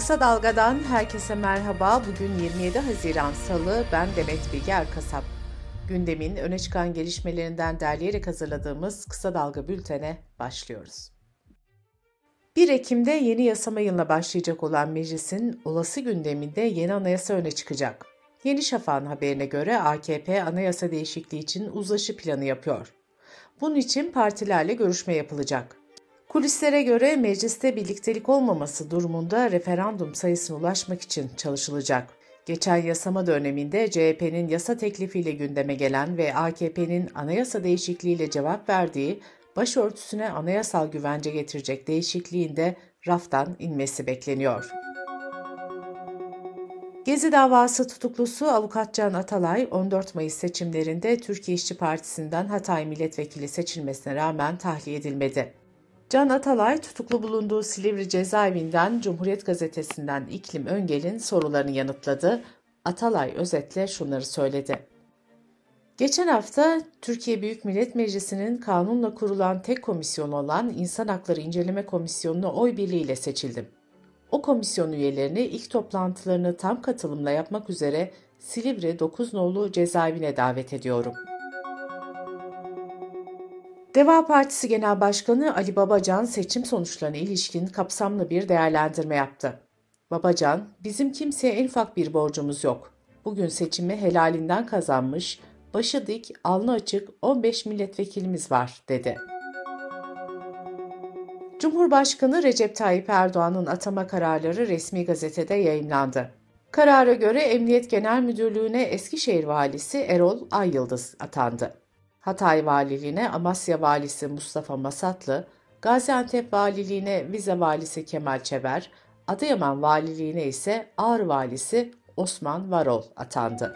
Kısa Dalga'dan herkese merhaba. Bugün 27 Haziran Salı. Ben Demet Bilge Erkasap. Gündemin öne çıkan gelişmelerinden derleyerek hazırladığımız Kısa Dalga bültene başlıyoruz. 1 Ekim'de yeni yasama yılına başlayacak olan meclisin olası gündeminde yeni anayasa öne çıkacak. Yeni Şafak'ın haberine göre AKP anayasa değişikliği için uzlaşı planı yapıyor. Bunun için partilerle görüşme yapılacak. Kulislere göre mecliste birliktelik olmaması durumunda referandum sayısına ulaşmak için çalışılacak. Geçen yasama döneminde CHP'nin yasa teklifiyle gündeme gelen ve AKP'nin anayasa değişikliğiyle cevap verdiği başörtüsüne anayasal güvence getirecek değişikliğin de raftan inmesi bekleniyor. Gezi davası tutuklusu avukat Can Atalay 14 Mayıs seçimlerinde Türkiye İşçi Partisi'nden Hatay milletvekili seçilmesine rağmen tahliye edilmedi. Can Atalay tutuklu bulunduğu Silivri cezaevinden Cumhuriyet Gazetesi'nden İklim Öngel'in sorularını yanıtladı. Atalay özetle şunları söyledi. Geçen hafta Türkiye Büyük Millet Meclisi'nin kanunla kurulan tek komisyon olan İnsan Hakları İnceleme Komisyonu'na oy birliğiyle seçildim. O komisyon üyelerini ilk toplantılarını tam katılımla yapmak üzere Silivri 9 nolu cezaevine davet ediyorum.'' Deva Partisi Genel Başkanı Ali Babacan seçim sonuçlarına ilişkin kapsamlı bir değerlendirme yaptı. Babacan, bizim kimseye en ufak bir borcumuz yok. Bugün seçimi helalinden kazanmış, başı dik, alnı açık 15 milletvekilimiz var, dedi. Cumhurbaşkanı Recep Tayyip Erdoğan'ın atama kararları resmi gazetede yayınlandı. Karara göre Emniyet Genel Müdürlüğü'ne Eskişehir Valisi Erol Ayyıldız atandı. Hatay Valiliğine Amasya Valisi Mustafa Masatlı, Gaziantep Valiliğine Vize Valisi Kemal Çeber, Adıyaman Valiliğine ise Ağrı Valisi Osman Varol atandı.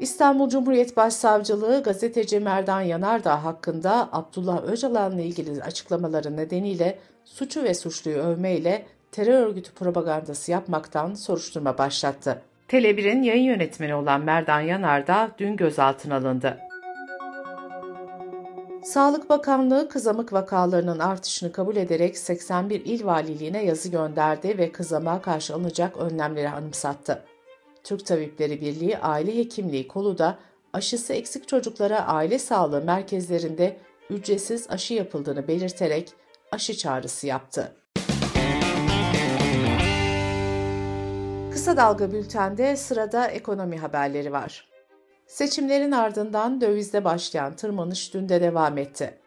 İstanbul Cumhuriyet Başsavcılığı gazeteci Merdan Yanardağ hakkında Abdullah Öcalan'la ilgili açıklamaları nedeniyle suçu ve suçluyu övmeyle terör örgütü propagandası yapmaktan soruşturma başlattı. Tele1'in yayın yönetmeni olan Merdan Yanar da dün gözaltına alındı. Sağlık Bakanlığı kızamık vakalarının artışını kabul ederek 81 il valiliğine yazı gönderdi ve kızamığa karşı alınacak önlemleri anımsattı. Türk Tabipleri Birliği Aile Hekimliği kolu da aşısı eksik çocuklara aile sağlığı merkezlerinde ücretsiz aşı yapıldığını belirterek aşı çağrısı yaptı. Kısa Dalga Bülten'de sırada ekonomi haberleri var. Seçimlerin ardından dövizde başlayan tırmanış dün de devam etti.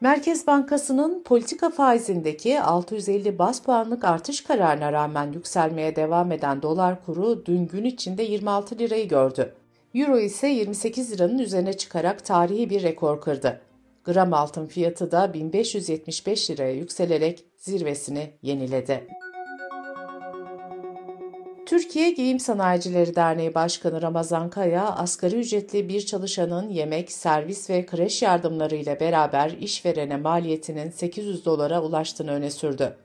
Merkez Bankası'nın politika faizindeki 650 bas puanlık artış kararına rağmen yükselmeye devam eden dolar kuru dün gün içinde 26 lirayı gördü. Euro ise 28 liranın üzerine çıkarak tarihi bir rekor kırdı. Gram altın fiyatı da 1575 liraya yükselerek zirvesini yeniledi. Türkiye Giyim Sanayicileri Derneği Başkanı Ramazan Kaya, asgari ücretli bir çalışanın yemek, servis ve kreş yardımları ile beraber işverene maliyetinin 800 dolara ulaştığını öne sürdü.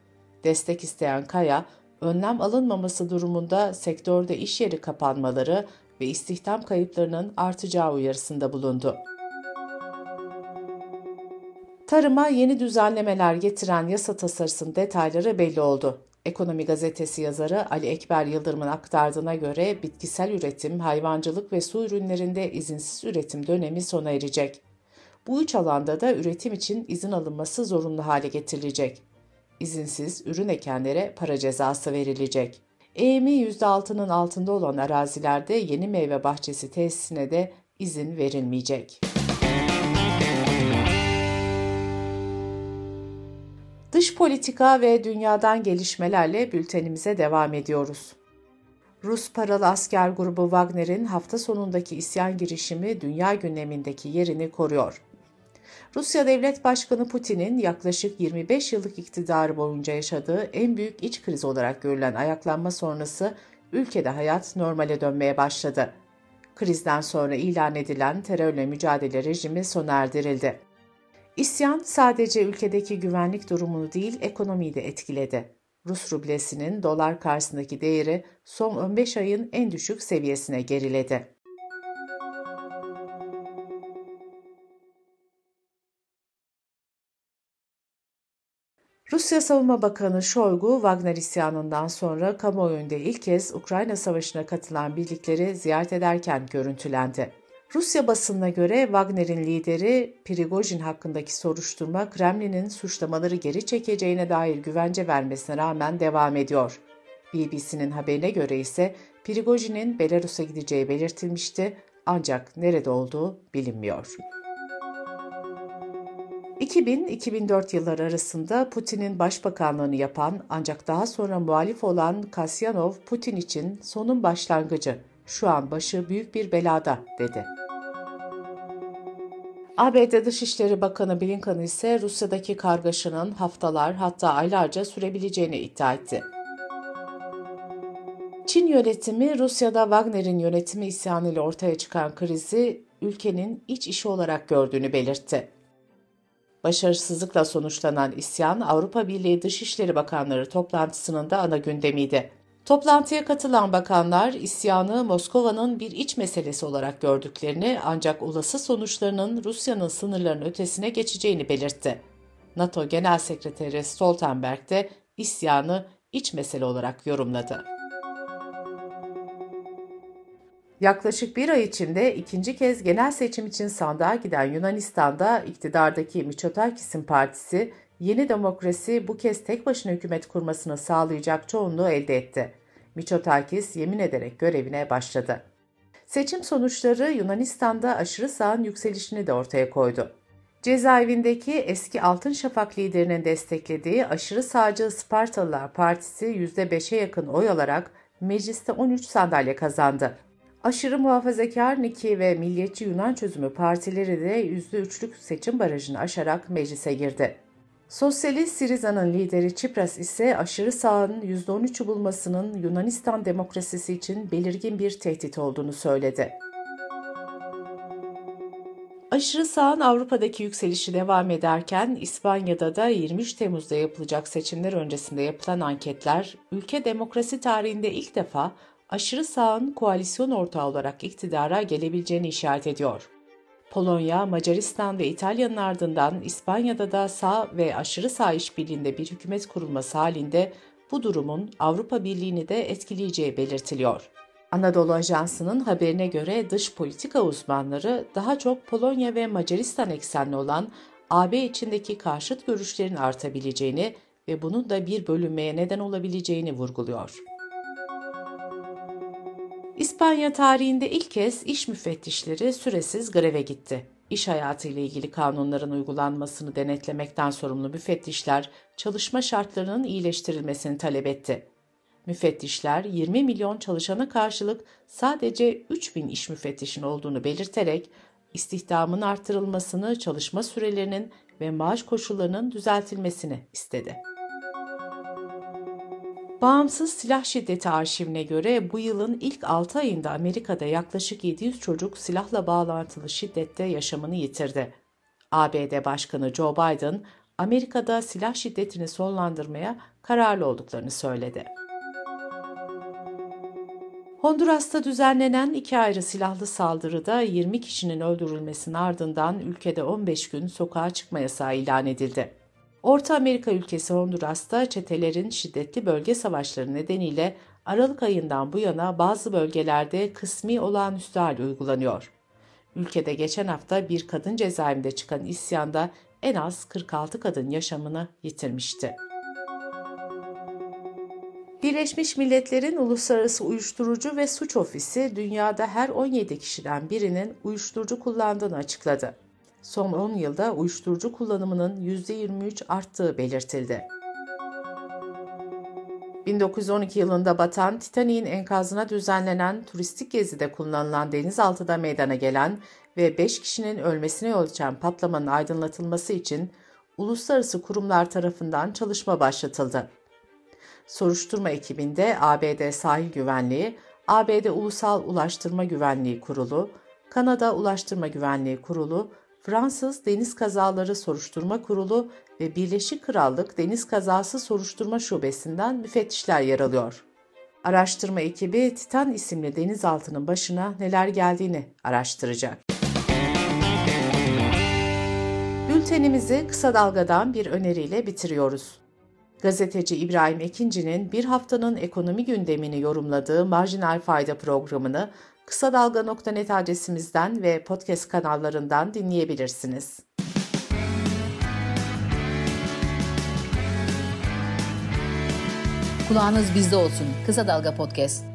Destek isteyen Kaya, önlem alınmaması durumunda sektörde iş yeri kapanmaları ve istihdam kayıplarının artacağı uyarısında bulundu. Tarıma yeni düzenlemeler getiren yasa tasarısının detayları belli oldu. Ekonomi Gazetesi yazarı Ali Ekber Yıldırım'ın aktardığına göre bitkisel üretim, hayvancılık ve su ürünlerinde izinsiz üretim dönemi sona erecek. Bu üç alanda da üretim için izin alınması zorunlu hale getirilecek. İzinsiz ürün ekenlere para cezası verilecek. EMI %6'nın altında olan arazilerde yeni meyve bahçesi tesisine de izin verilmeyecek. Dış politika ve dünyadan gelişmelerle bültenimize devam ediyoruz. Rus paralı asker grubu Wagner'in hafta sonundaki isyan girişimi dünya gündemindeki yerini koruyor. Rusya Devlet Başkanı Putin'in yaklaşık 25 yıllık iktidarı boyunca yaşadığı en büyük iç kriz olarak görülen ayaklanma sonrası ülkede hayat normale dönmeye başladı. Krizden sonra ilan edilen terörle mücadele rejimi sona erdirildi. İsyan sadece ülkedeki güvenlik durumunu değil ekonomiyi de etkiledi. Rus rublesinin dolar karşısındaki değeri son 15 ayın en düşük seviyesine geriledi. Rusya Savunma Bakanı Shoigu, Wagner isyanından sonra kamuoyunda ilk kez Ukrayna Savaşı'na katılan birlikleri ziyaret ederken görüntülendi. Rusya basınına göre Wagner'in lideri Prigojin hakkındaki soruşturma Kremlin'in suçlamaları geri çekeceğine dair güvence vermesine rağmen devam ediyor. BBC'nin haberine göre ise Prigojin'in Belarus'a gideceği belirtilmişti ancak nerede olduğu bilinmiyor. 2000-2004 yılları arasında Putin'in başbakanlığını yapan ancak daha sonra muhalif olan Kasyanov, Putin için sonun başlangıcı, şu an başı büyük bir belada dedi. ABD Dışişleri Bakanı Blinken ise Rusya'daki kargaşanın haftalar hatta aylarca sürebileceğini iddia etti. Çin yönetimi Rusya'da Wagner'in yönetimi isyanıyla ortaya çıkan krizi ülkenin iç işi olarak gördüğünü belirtti. Başarısızlıkla sonuçlanan isyan Avrupa Birliği Dışişleri Bakanları toplantısının da ana gündemiydi. Toplantıya katılan bakanlar isyanı Moskova'nın bir iç meselesi olarak gördüklerini ancak olası sonuçlarının Rusya'nın sınırlarının ötesine geçeceğini belirtti. NATO Genel Sekreteri Stoltenberg de isyanı iç mesele olarak yorumladı. Yaklaşık bir ay içinde ikinci kez genel seçim için sandığa giden Yunanistan'da iktidardaki Mitsotakis'in partisi Yeni Demokrasi bu kez tek başına hükümet kurmasını sağlayacak çoğunluğu elde etti. Mitsotakis yemin ederek görevine başladı. Seçim sonuçları Yunanistan'da aşırı sağın yükselişini de ortaya koydu. Cezaevindeki eski Altın Şafak liderinin desteklediği aşırı sağcı Spartalılar Partisi %5'e yakın oy alarak mecliste 13 sandalye kazandı. Aşırı muhafazakar Niki ve Milliyetçi Yunan Çözümü partileri de %3'lük seçim barajını aşarak meclise girdi. Sosyalist Siriza'nın lideri Çipras ise aşırı sağın %13'ü bulmasının Yunanistan demokrasisi için belirgin bir tehdit olduğunu söyledi. Aşırı sağın Avrupa'daki yükselişi devam ederken İspanya'da da 23 Temmuz'da yapılacak seçimler öncesinde yapılan anketler ülke demokrasi tarihinde ilk defa aşırı sağın koalisyon ortağı olarak iktidara gelebileceğini işaret ediyor. Polonya, Macaristan ve İtalya'nın ardından İspanya'da da sağ ve aşırı sağ işbirliğinde bir hükümet kurulması halinde bu durumun Avrupa Birliği'ni de etkileyeceği belirtiliyor. Anadolu Ajansı'nın haberine göre dış politika uzmanları daha çok Polonya ve Macaristan eksenli olan AB içindeki karşıt görüşlerin artabileceğini ve bunun da bir bölünmeye neden olabileceğini vurguluyor. İspanya tarihinde ilk kez iş müfettişleri süresiz greve gitti. İş hayatı ile ilgili kanunların uygulanmasını denetlemekten sorumlu müfettişler çalışma şartlarının iyileştirilmesini talep etti. Müfettişler 20 milyon çalışana karşılık sadece 3 bin iş müfettişin olduğunu belirterek istihdamın artırılmasını, çalışma sürelerinin ve maaş koşullarının düzeltilmesini istedi. Bağımsız Silah Şiddeti Arşivine göre bu yılın ilk 6 ayında Amerika'da yaklaşık 700 çocuk silahla bağlantılı şiddette yaşamını yitirdi. ABD Başkanı Joe Biden, Amerika'da silah şiddetini sonlandırmaya kararlı olduklarını söyledi. Honduras'ta düzenlenen iki ayrı silahlı saldırıda 20 kişinin öldürülmesinin ardından ülkede 15 gün sokağa çıkma yasağı ilan edildi. Orta Amerika ülkesi Honduras'ta çetelerin şiddetli bölge savaşları nedeniyle Aralık ayından bu yana bazı bölgelerde kısmi olağanüstü hal uygulanıyor. Ülkede geçen hafta bir kadın cezaevinde çıkan isyanda en az 46 kadın yaşamını yitirmişti. Birleşmiş Milletler'in Uluslararası Uyuşturucu ve Suç Ofisi dünyada her 17 kişiden birinin uyuşturucu kullandığını açıkladı son 10 yılda uyuşturucu kullanımının %23 arttığı belirtildi. 1912 yılında batan Titanik'in enkazına düzenlenen turistik gezide kullanılan denizaltıda meydana gelen ve 5 kişinin ölmesine yol açan patlamanın aydınlatılması için uluslararası kurumlar tarafından çalışma başlatıldı. Soruşturma ekibinde ABD Sahil Güvenliği, ABD Ulusal Ulaştırma Güvenliği Kurulu, Kanada Ulaştırma Güvenliği Kurulu Fransız Deniz Kazaları Soruşturma Kurulu ve Birleşik Krallık Deniz Kazası Soruşturma Şubesi'nden müfettişler yer alıyor. Araştırma ekibi Titan isimli denizaltının başına neler geldiğini araştıracak. Bültenimizi kısa dalgadan bir öneriyle bitiriyoruz. Gazeteci İbrahim Ekinci'nin bir haftanın ekonomi gündemini yorumladığı Marjinal Fayda programını kısa dalga.net adresimizden ve podcast kanallarından dinleyebilirsiniz. Kulağınız bizde olsun. Kısa Dalga Podcast.